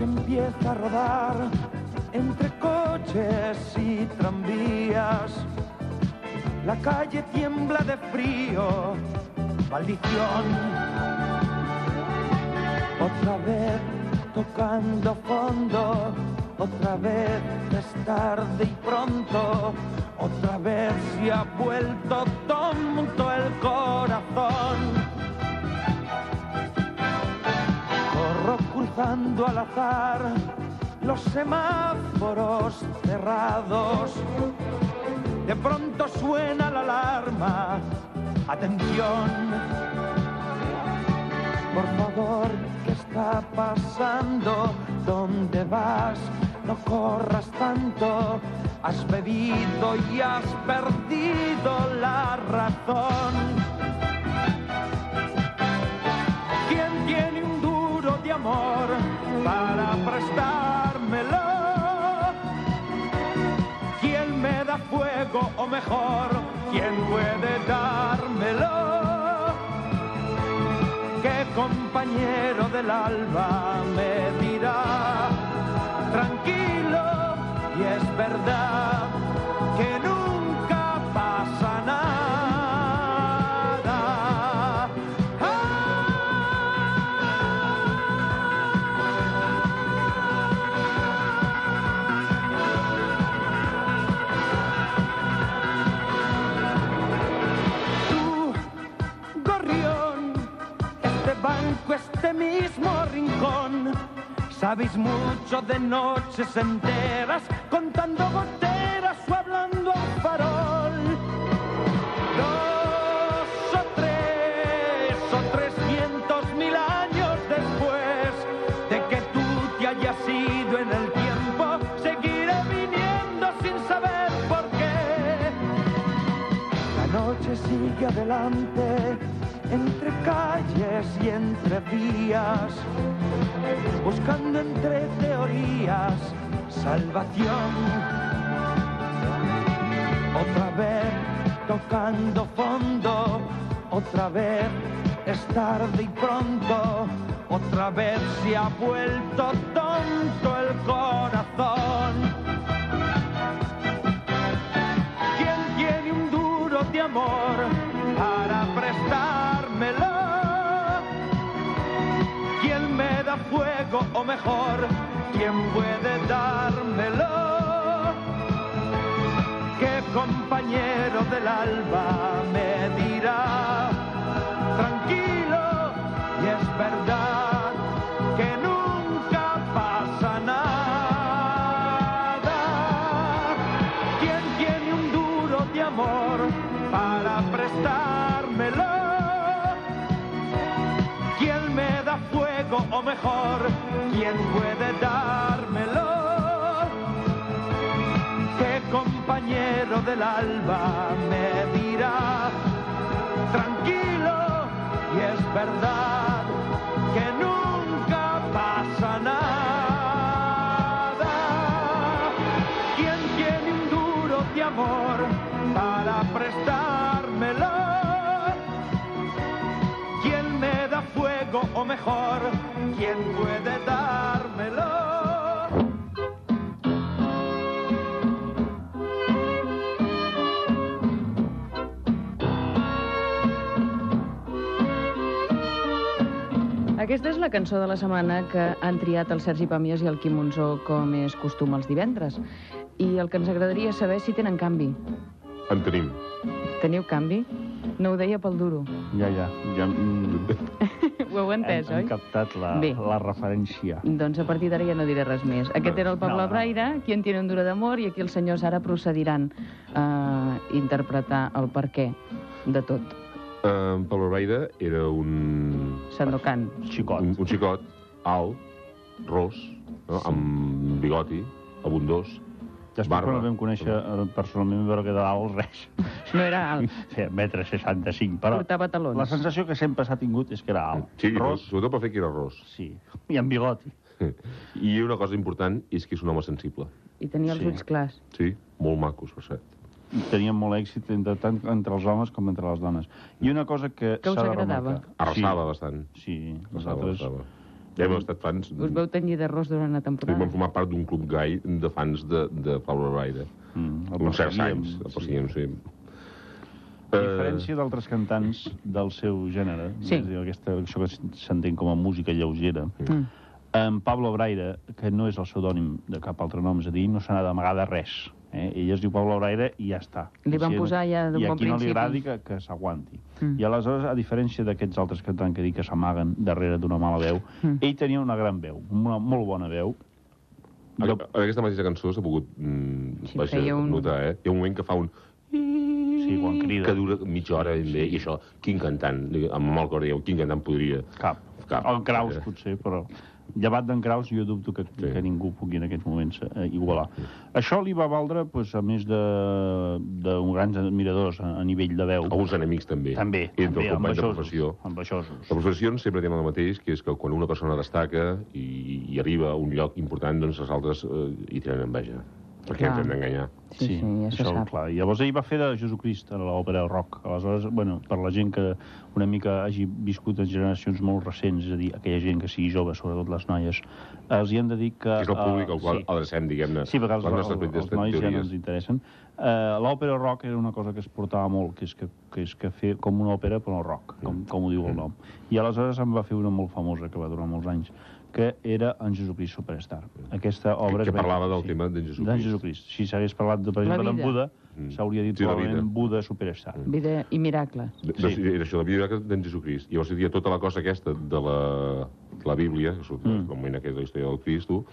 noche empieza a rodar entre coches y tranvías. La calle tiembla de frío, maldición. Otra vez tocando fondo, otra vez es tarde y pronto, otra vez se ha vuelto tonto el corazón. Al azar los semáforos cerrados. De pronto suena la alarma. Atención. Por favor, ¿qué está pasando? ¿Dónde vas? No corras tanto. Has bebido y has perdido la razón. Para prestármelo? ¿Quién me da fuego o mejor, quién puede dármelo? ¿Qué compañero del alba me dirá? Tranquilo, y es verdad que nunca Sabéis mucho de noches enteras, contando goteras o hablando al farol. Dos o tres o trescientos mil años después de que tú te hayas ido en el tiempo, seguiré viniendo sin saber por qué. La noche sigue adelante, entre calles y entre vías, buscando entre teorías salvación. Otra vez tocando fondo, otra vez es tarde y pronto, otra vez se ha vuelto tonto el corazón. ¿Quién tiene un duro de amor fuego o mejor, quién puede dármelo? ¿Qué compañero del alba me dirá? Mejor, quién puede dármelo? ¿Qué compañero del alba me dirá? Tranquilo, y es verdad que nunca pasa nada. ¿Quién tiene un duro de amor para prestármelo? ¿Quién me da fuego o mejor, quién puede dármelo? Aquesta és la cançó de la setmana que han triat el Sergi Pàmies i el Quim Monzó com és costum els divendres. I el que ens agradaria saber si tenen canvi. En tenim. Teniu canvi? No ho deia pel duro. Ja, ja. ja mm, Ho heu entès, hem, hem oi? captat la, Bé. la referència. Doncs a partir d'ara ja no diré res més. Aquest era el Pablo No, no. Braire, qui en tiene un duro d'amor, i aquí els senyors ara procediran a interpretar el per què de tot. En Pablo Braida era un, Sandokan. Xicot. un, un xicot alt, ros, no? amb bigoti, abundós, Després barba. quan el vam conèixer eh, personalment veure que de dalt res. No era alt, Feia metre 65, però portava talons. la sensació que sempre s'ha tingut és que era alt. Sí, Ros, sobretot pel fet que era ros. sí. I amb bigoti. I una cosa important és que és un home sensible. I tenia els Sí. ulls clars. Sí, molt macos, per cert. I tenien molt èxit entre, tant entre els homes com entre les dones. I una cosa que Que us s'ha de agradava? remarcar... Arrasava bastant. Sí, sí Arrasava, nosaltres... arrasava. Ja hem estat fans... Us veu tenyir d'arròs durant la Vam temporada? formar part d'un club gai de fans de, de Pablo Raire. Mm, Uns certs anys, el sí. perseguíem, sí. A diferència d'altres cantants del seu gènere, Sí. és a dir, aquesta, això que s'entén com a música lleugera, Mm. en Pablo Braire, que no és el pseudònim de cap altre nom, és a dir, no se n'ha d'amagar de res. Eh? Ell es diu Pablo Braire i ja està. Li van si- posar ja d'un I a bon qui no li principi. agradi, que, que s'aguanti. Mm. I aleshores, a diferència d'aquests altres cantants que dic que s'amaguen darrere d'una mala veu, Mm. ell tenia una gran veu, una molt bona veu. Jo, en aquesta mateixa cançó s'ha pogut mm, Sí, vaja, feia un- notar, eh? Hi ha un moment que fa un... sí, quan crida. que dura mitja hora ben bé, i això, quin cantant, amb molt cor dieu, quin cantant podria... Cap. Cap. El Kraus, Eh. potser, però... Llevat d'en Kraus, jo dubto que, Sí. que ningú pugui en aquests moments eh, igualar. Això li va valdre, doncs, a més de- d'un grans admiradors a, a nivell de veu. Alguns enemics també. També, Entre també, companys de professió. ambaixosos. Les professions sempre tenen el mateix, que és que quan una persona destaca i, i arriba a un lloc important, doncs els altres eh, hi tenen enveja. Perquè Clar. ens hem d'enganyar. Sí, sí, se això, sap. Clar. I llavors ell va fer de Jesucrist a l'òpera rock. Aleshores, bueno, per la gent que una mica hagi viscut en generacions molt recents, és a dir, aquella gent que sigui jove, sobretot les noies, els hi hem de dir que... Que és el públic al eh, qual sí. adrecem, diguem-ne, Sí, perquè els, els, els, nois ja no ens interessen. Uh, l'òpera rock era una cosa que es portava molt, que és que, que, és que fer com una òpera però rock, Mm. com, com ho diu el nom. I aleshores em va fer una molt famosa, que va durar molts anys, que era en Jesucrist Superstar. Aquesta obra... Que- que va- parlava del tema d'en Jesucrist. D'en Jesucrist. Si s'hagués parlat, de, per exemple, d'en vida. Buda, Mm. s'hauria dit Sí, probablement vida. Buda Superstar. Vida i miracle. De, Sí. de, sí. Era això, la Bíblia d'en Jesucrist. Llavors hi havia tota la cosa aquesta de la, de la Bíblia, que surt Mm. mm. el moment aquest de la història del Cristo,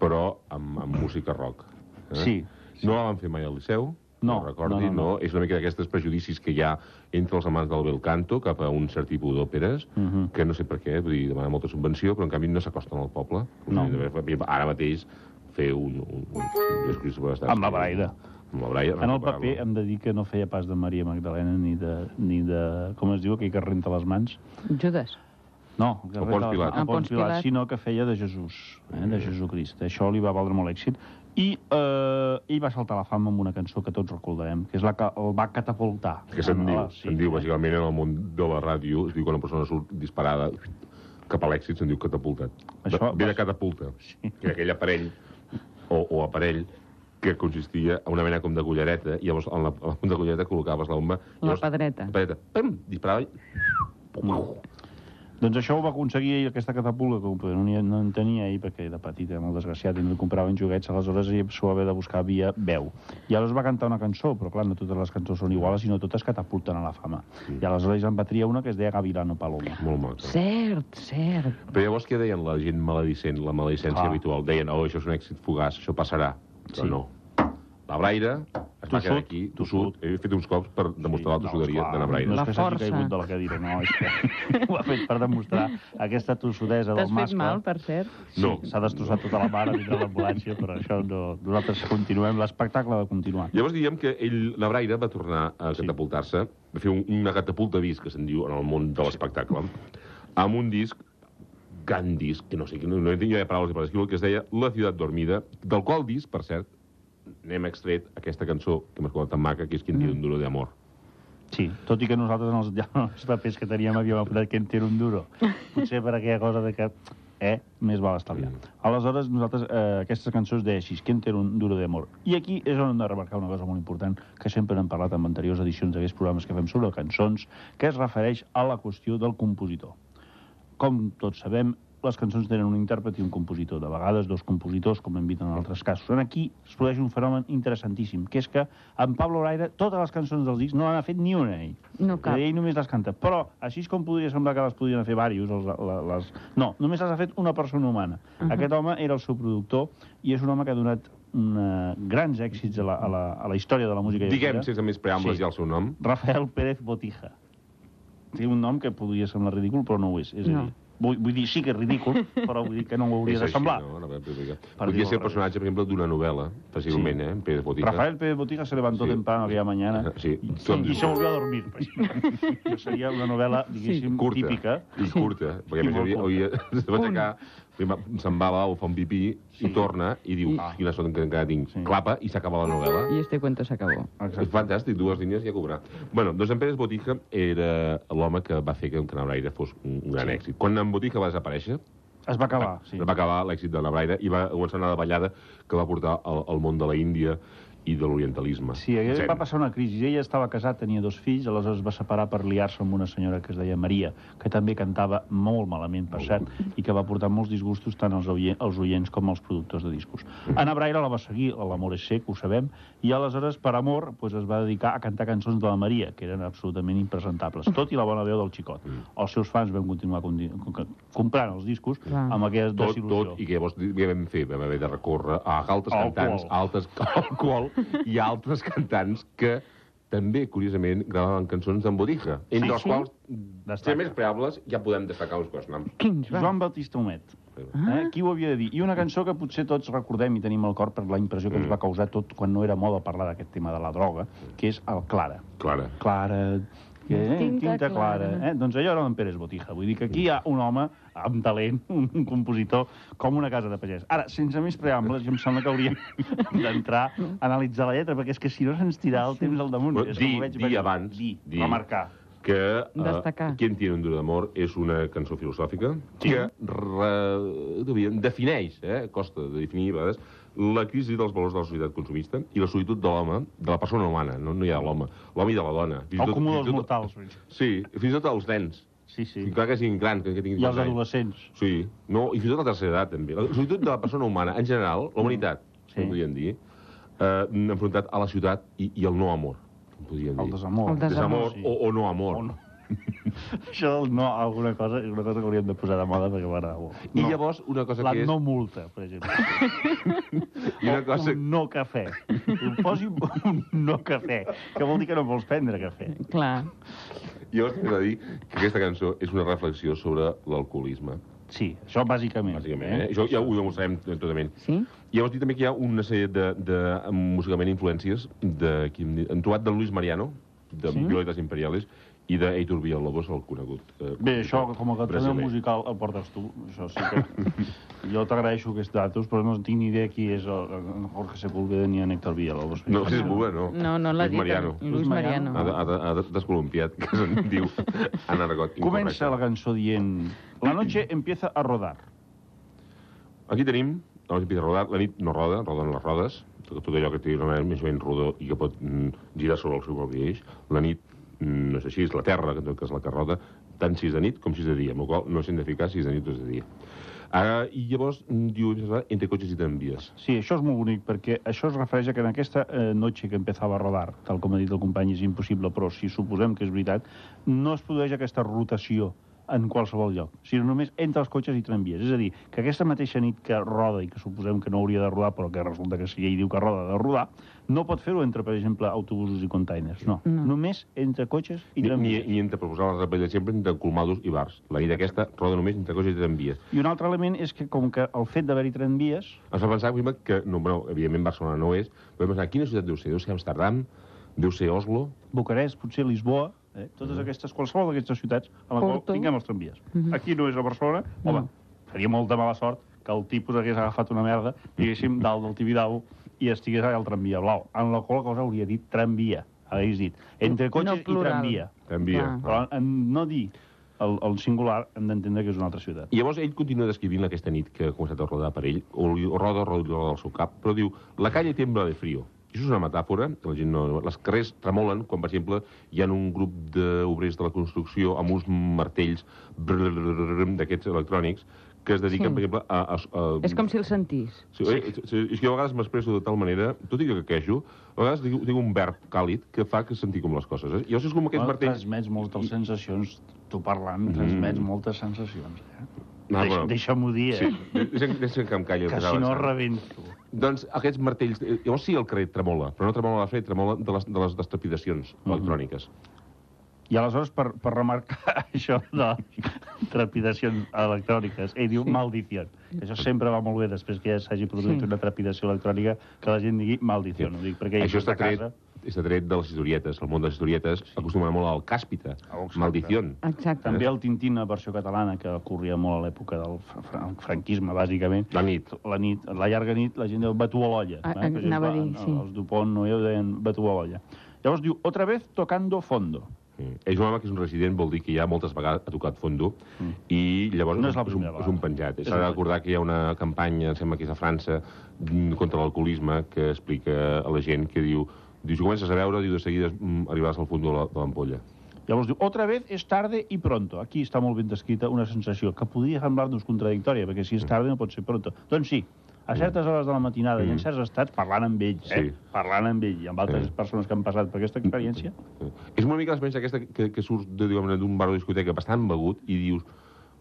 però amb, amb música rock. Eh? Sí. No la van fer mai al Liceu, No, no recordi, no, no, no. És una mica d'aquestes prejudicis que hi ha entre els amants del bel canto cap a un cert tipus d'òperes, Mhm. que no sé per què, vull dir, demanen molta subvenció, però en canvi no s'acosten al poble. No. Ara mateix fer un, un, un, un. Amb la Braire. Amb la Braire. En el paper hem de dir que no feia pas de Maria Magdalena ni de, ni de com es diu, aquell que renta les mans. Judas. No, que El renta Pons Pilat. el Pons Pilat, Pilat. sinó que feia de Jesús, eh, de Jesucrist. Això li va valdre molt èxit. I eh, ell va saltar a la fama amb una cançó que tots recordarem, que és la que el va catapultar. Que se'n En diu, la- se'n diu, bàsicament, en el món de la ràdio, es diu que una persona surt disparada cap a l'èxit, se'n diu catapultat. Això Ve va- de catapulta, que era aquell aparell, o, o aparell, que consistia en una mena com de cullereta, i llavors en la, a la punta de cullereta col·locaves la bomba. La llavors, pedreta. La pedreta, pam, disparava i... Pum, Doncs això ho va aconseguir ell, aquesta catapulta, que no, no en tenia ell, perquè de petit era molt desgraciat i no li compraven joguets, aleshores ell s'ho va haver de buscar via veu. I aleshores va cantar una cançó, però clar, no totes les cançons són iguals, sinó totes catapulten a la fama. I aleshores en va triar una que es deia Gavilano Paloma. Molt maco. Cert, cert. Però llavors què deien la gent maledicent, la maledicència Ah. habitual? Deien, oh, això és un èxit fugaç, això passarà. Però Sí. no. La Braire es va quedar aquí, tossut. He fet uns cops per demostrar la tossuderia esclar, de la Braire. No és que s'hagi caigut de la cadira, no, és que ho ha fet per demostrar aquesta tossudesa del T'has mascle. fet mal, per cert? Sí, No. s'ha destrossat tota la mare dintre l'ambulància, però això no... Nosaltres continuem, l'espectacle de continuar. Llavors diem que ell, la Braire, va tornar a Sí. catapultar-se, va fer un, una catapulta disc, que se'n diu en el món de l'espectacle, amb un disc gran disc, que no sé, que no, no tinc ja paraules que es deia La ciutat dormida, del qual disc, per cert, n'hem extret aquesta cançó que m'ha escoltat tan maca, que és Quien tiene un duro de amor. Sí, tot i que nosaltres en els, en els papers que teníem havíem apuntat que en té un duro. Potser per aquella cosa de que, eh, més val estalviar. Aleshores, nosaltres, eh, aquestes cançons deia així, que en té un duro d'amor. I aquí és on hem de remarcar una cosa molt important, que sempre n'hem parlat en anteriors edicions d'aquests programes que fem sobre cançons, que es refereix a la qüestió del compositor. Com tots sabem, les cançons tenen un intèrpret i un compositor. De vegades, dos compositors, com hem vist en altres casos. En aquí es produeix un fenomen interessantíssim, que és que en Pablo Braire, totes les cançons del disc no n'ha fet ni una ell. No cap. Ell només les canta. Però, així com podria semblar que les podien fer diversos, els, les... no, només les ha fet una persona humana. Uh -huh. Aquest home era el seu productor i és un home que ha donat una, grans èxits a la, a, la, a la història de la música Diguem, lleugera. sense més preàmbules, Sí. ja el seu nom. Rafael Pérez Botija. Té un nom que podria semblar ridícul, però no ho és. És a No. dir, vull, vull dir, sí que és ridícul, però vull dir que no ho hauria És de així, semblar. No? No, Podria ser el personatge, per exemple, d'una novel·la, fàcilment, Sí. eh? en Pérez Botica. Rafael Pérez Botija se levantó Sí. temprano aquella mañana Sí, y, tot y se volvió a dormir. Seria una novel·la, diguéssim, curta. típica. I curta, perquè a més curta. havia, se va aixecar, se'n va a fa un pipí, Sí. i torna, i diu, I- quina sort que encara tinc. Sí. Clapa, i s'acaba la novel·la. I este cuento s'acabó. És fantàstic, dues línies i a cobrar. Bueno, doncs en Pérez Botica era l'home que va fer que en Canal Aire fos un, gran Sí. èxit. Quan en Botica va desaparèixer, Es va acabar, sí. Es va acabar l'èxit de la Braire i va començar una davallada que va portar al, al món de la Índia i de l'orientalisme. Sí, ell va passar una crisi. Ella estava casat, tenia dos fills, aleshores es va separar per liar-se amb una senyora que es deia Maria, que també cantava molt malament, per cert, i que va portar molts disgustos tant als, oient, als oients com als productors de discos. Anna Braire la va seguir, l'amor és sec, ho sabem, i aleshores, per amor, doncs es va dedicar a cantar cançons de la Maria, que eren absolutament impresentables, tot i la bona veu del xicot. Els seus fans van continuar comprant els discos Clar. amb aquesta tot, desil·lusió. tot, i que llavors què vam fer? Vam haver de recórrer a altres Alcohol. cantants, a altres alcohol, i a altres cantants que també, curiosament, gravaven cançons en botija, entre Sí, els sí? quals, Destaca. ser més preables, ja podem destacar uns quants noms. Quins? Joan Baptista Homet. Ah. Eh? Qui ho havia de dir? I una cançó que potser tots recordem i tenim al cor per la impressió que ens va causar tot quan no era moda parlar d'aquest tema de la droga, que és el Clara. Clara. Clara, que, eh? Tinta tinta clara. clara. Eh? Doncs allò era en Pérez Botija. Vull dir que aquí hi ha un home amb talent, un, un compositor, com una casa de pagès. Ara, sense més preàmbules, jo em sembla que hauríem d'entrar a analitzar la lletra, perquè és que si no se'ns tirarà el temps al damunt. Que dir- dir abans, Dir, dir. remarcar. Que uh, Destacar. Quien tiene un duro d'amor és una cançó filosòfica Sí. que re, defineix, eh, costa de definir a vegades, la crisi dels valors de la societat consumista i la solitud de l'home, de la persona humana, no, no hi ha l'home, l'home i de la dona. Fins El tot- comú fins dels tot- mortals. Sí, fins i tot els nens. Sí, sí. Encara que siguin grans, que, que tinguin I els 12 anys. adolescents. Sí, no, i fins i tot la tercera edat, també. La solitud de la persona humana, en general, la humanitat, Sí. sí. podríem dir, eh, enfrontat a la ciutat i, i el no amor, podríem dir. El desamor. El desamor. Desamor o, o no amor. O no. Això del no alguna cosa és una cosa que hauríem de posar de moda perquè m'agrada molt. I No. llavors, una cosa La que és... no multa, per exemple. I una cosa... Un no cafè. Posi un no cafè, que vol dir que no vols prendre cafè. Clar. Llavors, t'he de dir que aquesta cançó és una reflexió sobre l'alcoholisme, Sí, això bàsicament. bàsicament. Eh? Això ja ho demostrarem totalment. Sí? I llavors dir també que hi ha una sèrie de, de musicalment influències de, qui hem, trobat de Luis Mariano, de Sí? Violetas Imperiales, i d'Eitur Villalobos, el conegut. Eh, Bé, això, com a brasiler. musical el portes tu. Això sí que... jo t'agraeixo aquests datos, però no tinc ni idea qui és el, el Jorge Sepúlveda ni en Héctor Villalobos. No, si és Buba, no. No, no l'ha Luis dit. Mariano. Luis Mariano. Ha, de- ha, ha de- descolumpiat, que se'n diu en argot Comença la cançó dient... La noche empieza a rodar. Aquí tenim, la nit empieza a rodar, la nit no roda, roden les rodes, tot, tot allò que té una manera més o menys rodó i que pot mm, girar sobre el seu propi eix. La nit mm, no és així, és la terra, que cas la que roda, tant si és de nit com si és de dia, amb qual no s'hem de ficar si és de nit o és de dia. Uh, I llavors mm, diu, entre cotxes i tramvies. Sí, això és molt bonic, perquè això es refereix a que en aquesta eh, noche que empezava a rodar, tal com ha dit el company, és impossible, però si suposem que és veritat, no es produeix aquesta rotació en qualsevol lloc, sinó només entre els cotxes i tramvies. És a dir, que aquesta mateixa nit que roda i que suposem que no hauria de rodar, però que resulta que si ell diu que roda de rodar, no pot fer-ho entre, per exemple, autobusos i containers. No, No. només entre cotxes i Ni, ni, tramvies. ni entre proposar la rebel·lia sempre entre colmados i bars. La nit aquesta roda només entre cotxes i tramvies. I un altre element és que, com que el fet d'haver-hi tramvies Ens fa pensar, per exemple, que, no, bueno, evidentment Barcelona no és, però vam pensar, quina ciutat deu ser? Deu ser Amsterdam? Deu ser Oslo? Bucarest, potser Lisboa, eh? totes aquestes, qualsevol d'aquestes ciutats en la qual Porto. tinguem els tramvies. Mhm. Aquí no és a Barcelona, home, seria molta mala sort que el tipus hagués agafat una merda, diguéssim, dalt del Tibidabo i estigués allà al tramvia blau, en la qual cosa hauria dit tramvia, hagués dit, entre cotxes i plural. tramvia. Tramvia. Clar. Però en no dir el, el singular hem d'entendre que és una altra ciutat. I llavors ell continua descrivint aquesta nit que ha començat a rodar per ell, o o roda, roda, roda al seu cap, però diu, la calle tembla de frío. I això és una metàfora, la gent no... Les carrers tremolen quan, per exemple, hi ha un grup d'obrers de la construcció amb uns martells d'aquests electrònics que es dediquen, Sí. per exemple, a... a, a És com si el sentís. Sí, sí. sí, és que jo a vegades m'expresso de tal manera, tot i que queixo, a vegades tinc, tinc un verb càlid que fa que sentir com les coses. Eh? I llavors és com aquests Bueno, martells... transmets moltes sensacions, tu parlant, Mm. transmets moltes sensacions. Eh? No, Deixa, bueno. Deixa-m'ho dir, Sí, eh? deixa'm, deixa'm que em calli Que si no rebento. Doncs aquests martells... eh, Llavors sí, el carrer tremola, però no tremola la fred, tremola de les, de les destrepidacions Mhm. electròniques. I aleshores, per, per remarcar això de trepidacions electròniques, ell diu maldició. Això sempre va molt bé, després que ja s'hagi produït Sí. una trepidació electrònica, que la gent digui maldició. Ho dic perquè Això està de tret, casa... està tret de les historietes. El món de les historietes acostuma molt al càspita. Exacte. Maldición. Exacte. També el Tintín, a versió catalana, que ocorria molt a l'època del fra- fra- franquisme, bàsicament. La nit. La nit, la llarga nit, la gent diu batu a l'olla. Ah, eh? Anava a dir, sí. Els Dupont no ho deien batu a l'olla. Llavors diu, otra vez tocando fondo. Mm. És un home que és un resident, vol dir que ja moltes vegades ha tocat fondo, Mm. i llavors No és és, un, és un penjat. S'ha de recordar que hi ha una campanya, em sembla que és a França, mm, contra l'alcoholisme, que explica a la gent que diu, diu si comences a veure, diu de seguida mm, arribaràs al fons de la- de l'ampolla. Llavors diu, otra vez es tarde y pronto. Aquí està molt ben descrita una sensació que podria semblar-nos contradictòria, perquè si és tarde no pot ser pronto. Doncs sí, a certes hores de la matinada i en Mm. certs estats, parlant amb ell, eh? Sí. parlant amb ell i amb altres Sí. persones que han passat per aquesta experiència, Eh, És una mica l'experiència aquesta que, que surt d'un bar o discoteca bastant begut i dius,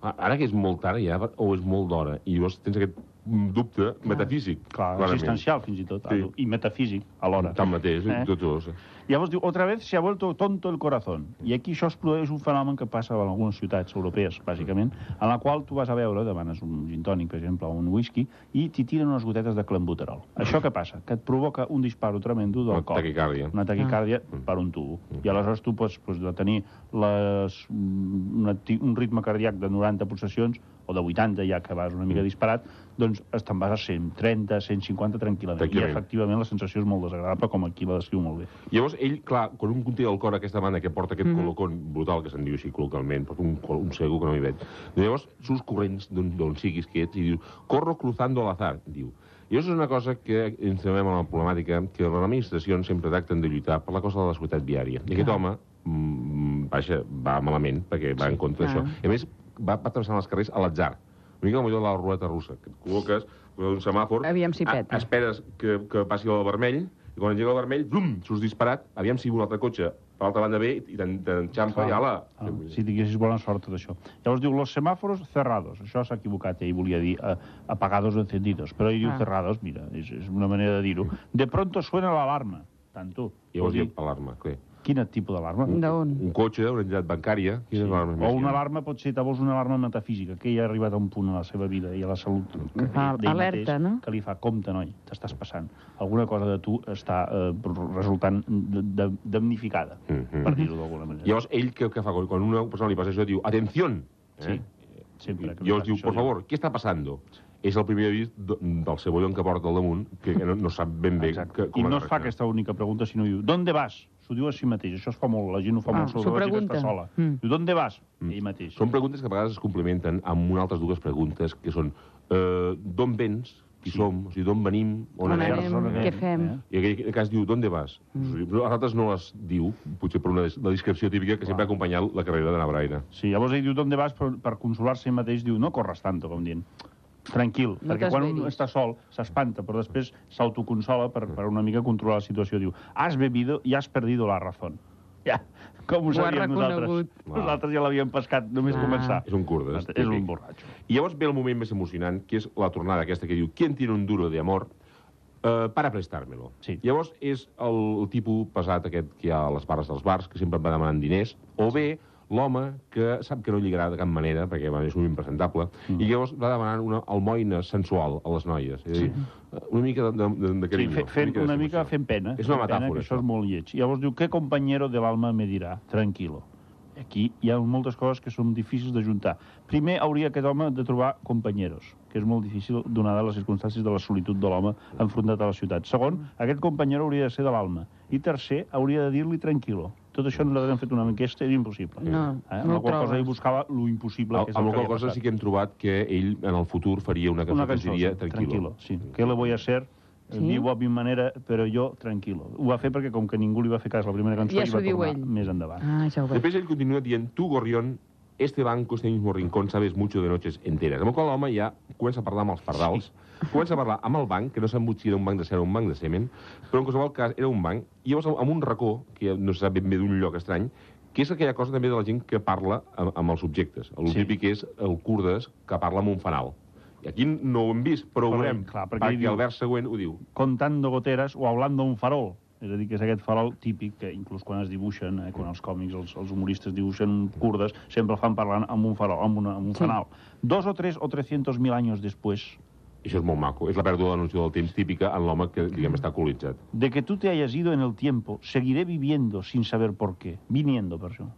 "Ah, ara que és molt tard ja, o és molt d'hora? I llavors tens aquest mm, dubte metafísic. clar, clarament. existencial fins i tot, Sí. i metafísic alhora. Tanmateix, Eh? eh? tots dos. Llavors diu, otra vez se ha vuelto tonto el corazón. I aquí això es produeix un fenomen que passa en algunes ciutats europees, bàsicament, en la qual tu vas a veure, demanes un gin tònic, per exemple, o un whisky, i t'hi tiren unes gotetes de clenbuterol. Això què passa? Que et provoca un disparo tremendo del Una cor. taquicàrdia. Una taquicàrdia per un tubo. I aleshores tu pots, pots de tenir les, mm, una, ti- un ritme cardíac de 90 pulsacions, o de 80 ja que vas una mica disparat, doncs te'n vas a 130, 150 tranquil·lament. I Tranquil·lament. efectivament la sensació és molt desagradable, com aquí la descriu molt bé. Llavors, ell, clar, quan un conté el cor aquesta banda que porta aquest mm -hmm. colocón brutal, que se'n diu així col·localment, porta un, un cego que no hi veig, llavors surts corrents d'on siguis que ets i diu, corro cruzando al azar, diu. I això és una cosa que ens trobem amb la problemàtica que les administracions sempre tracten de lluitar per la cosa de la seguretat viària. I aquest home, mm, vaja, va malament, perquè va en contra d'això. Ah. I a més, va, va travessant els carrers a l'atzar. Una mica com allò de la ruleta russa, que et col·loques un semàfor, Aviam si a- peta. esperes que, que passi el vermell, i quan engega el vermell, bum, surts disparat, aviam si un altre cotxe per l'altra banda ve i te'n- t'enxampa i ala. Ah, si tinguessis bona sort, tot això. Llavors diu, los semàforos cerrados. Això s'ha equivocat, ell volia dir eh, apagados o encendidos. Però ell diu Ah. cerrados, mira, és, és una manera de dir-ho. De pronto suena l'alarma. Tant tu. Llavors diu, dir, alarma, clar. Quin tipus d'alarma? D'on? Un cotxe, una entitat bancària... Sí. O una alarma pot ser, vols una alarma metafísica, que ell ha arribat a un punt a la seva vida i a la salut que, Fa d'ell alerta, mateix, no? que li fa compte, noi, t'estàs passant. Alguna cosa de tu està eh, resultant damnificada, Mhm. per dir-ho d'alguna manera. Llavors, ell què, què fa? Quan una persona li passa això, diu, atención! Sí, Eh? sempre. que I li llavors diu, això, por favor, què està passando? És el primer avís de, del cebollón que porta al damunt, que, que no, no sap ben bé Exacte. que, com I no es fa aquesta única pregunta, sinó diu, ¿dónde vas? S'ho diu a si mateix, això es fa molt, la gent ho fa Ah, molt, sobretot si pregunta. està sola. Mm. Diu, ¿dónde vas? Mm. Ell mateix. Són preguntes que a vegades es complementen amb unes altres dues preguntes, que són eh, d'on vens, qui Sí. som, o sigui, d'on venim, on, On anem, anem, on què fem? Eh? I en aquell cas diu, d'on vas? Mm. A nosaltres no les diu, potser per una des- la descripció típica que sempre ha acompanyat la carrera de Nabraire. Sí, llavors ell diu, ¿dónde vas? Per, per consolar-se ell mateix diu, no corres tanto, com dient. Tranquil, No perquè quan un està sol s'espanta, però després s'autoconsola per, per una mica controlar la situació. Diu, has bebido y has perdido la razón. Ja, com ho Ho sabíem nosaltres. reconegut. Nosaltres ja l'havíem pescat només Ah. començar. És un kurdes. És un borratxo. I llavors ve el moment més emocionant, que és la tornada aquesta que diu ¿Quién tiene un duro de amor? Uh, para prestármelo. Sí. Llavors és el, el tipus pesat aquest que hi ha a les barres dels bars, que sempre va demanant diners, o bé l'home que sap que no lligarà de cap manera, perquè bueno, és un impresentable, Mm. i llavors va demanant una almoina sensual a les noies. És a dir, una mica de, de, de Sí, carinyo. fe, fent, de una mica estimació. fent pena. És una fent pena, metàfora, que això. això. és molt lleig. Llavors diu, ¿qué compañero del alma me dirà? Tranquilo. Aquí hi ha moltes coses que són difícils de juntar. Primer, hauria aquest home de trobar companyeros, que és molt difícil donada les circumstàncies de la solitud de l'home enfrontat a la ciutat. Segon, aquest companyero hauria de ser de l'alma. I tercer, hauria de dir-li tranquilo. Tot això nosaltres hem fet una enquesta és impossible. No, eh? no Amb ho la qual cosa ell buscava lo impossible, que és Amb que la qual cosa passat. sí que hem trobat que ell en el futur faria una cançó, Una que cançó, diria sí, Tranquilo. tranquilo. Sí. ¿Qué le voy a hacer? Sí? Vivo a mi manera, però jo tranquilo. Ho va fer perquè, com que ningú li va fer cas la primera cançó, Ja i va tornar ell. més endavant. Ah, ja ho veig. Després ell continua dient, tu, Gorrión, este banco, este mismo rincón, sabes mucho de noches enteres. Amb el qual l'home ja comença a parlar amb els pardals, comença a parlar amb el banc, que no sap si era un banc de cera o un banc de semen, però en qualsevol cas era un banc, i llavors amb un racó, que no se sap ben bé d'un lloc estrany, que és aquella cosa també de la gent que parla amb, amb els objectes. El Sí. sí. típic és el kurdes que parla amb un fanal. I aquí no ho hem vist, però ho Però, veurem, clar, perquè perquè, diu- el vers següent ho diu. Contando goteres o hablando un farol. És a dir, que és aquest farol típic que inclús quan es dibuixen, eh, quan els còmics, els, els humoristes dibuixen kurdes, sempre el fan parlant amb un farol, amb, una, amb un Sí. fanal. Dos o tres o trescientos mil anys després Això és molt maco. És la pèrdua de la noció del temps típica en l'home que, diguem, està alcoholitzat. de que tú te hayas ido en el tiempo, seguiré viviendo sin saber por qué. Viniendo, per això.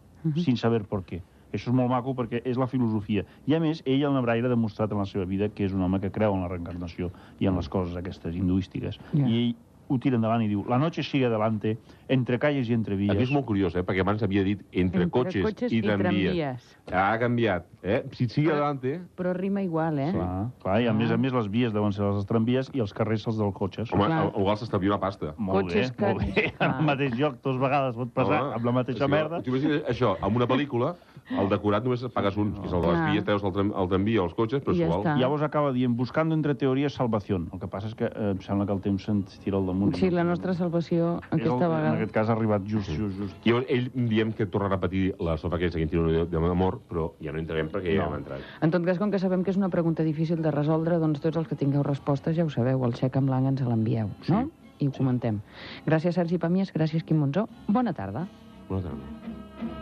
Sin saber por qué. Això és molt maco perquè és la filosofia. I a més, ell, el Nebraire, ha demostrat en la seva vida que és un home que creu en la reencarnació i en les coses aquestes hinduístiques. Ja. I ell ho tira endavant i diu la noche sigue adelante, entre calles i entre vies. Aquí és molt curiós, eh? perquè abans havia dit entre, Entre cotxes, cotxes i, i tramvies. tramvies. Ha canviat. Eh? Si sigue adelante... Però rima igual, eh? Clar, clar, i a Ah. més a més les vies deuen ser les tramvies i els carrers els dels cotxes. Home, Clar. igual s'estalvia una pasta. Molt Cotxes bé, que- molt bé. Clar. En el mateix lloc, dues vegades pot passar, Home, amb la mateixa és que, merda. T'imagines això, amb una pel·lícula, el decorat només pagues un, que és el de les vies, treus el, tram, el tramvia o els cotxes, però I ja és igual. està. Llavors acaba dient, buscando entre teories salvación. El que passa és que eh, em sembla que el temps se'ns tira al damunt. Sí, la nostra salvació el, aquesta En vegada. Aquest cas ha arribat just, just, just. I llavors ell diem que torna a repetir la sopa aquesta que tira d'amor, però ja no entrarem perquè ja No. hem entrat. En tot cas, com que sabem que és una pregunta difícil de resoldre, doncs tots els que tingueu respostes ja ho sabeu, el xec en blanc ens l'envieu, no? I ho comentem. Gràcies, Sergi Pàmies, gràcies, Quim Monzó. Bona tarda. Bona tarda.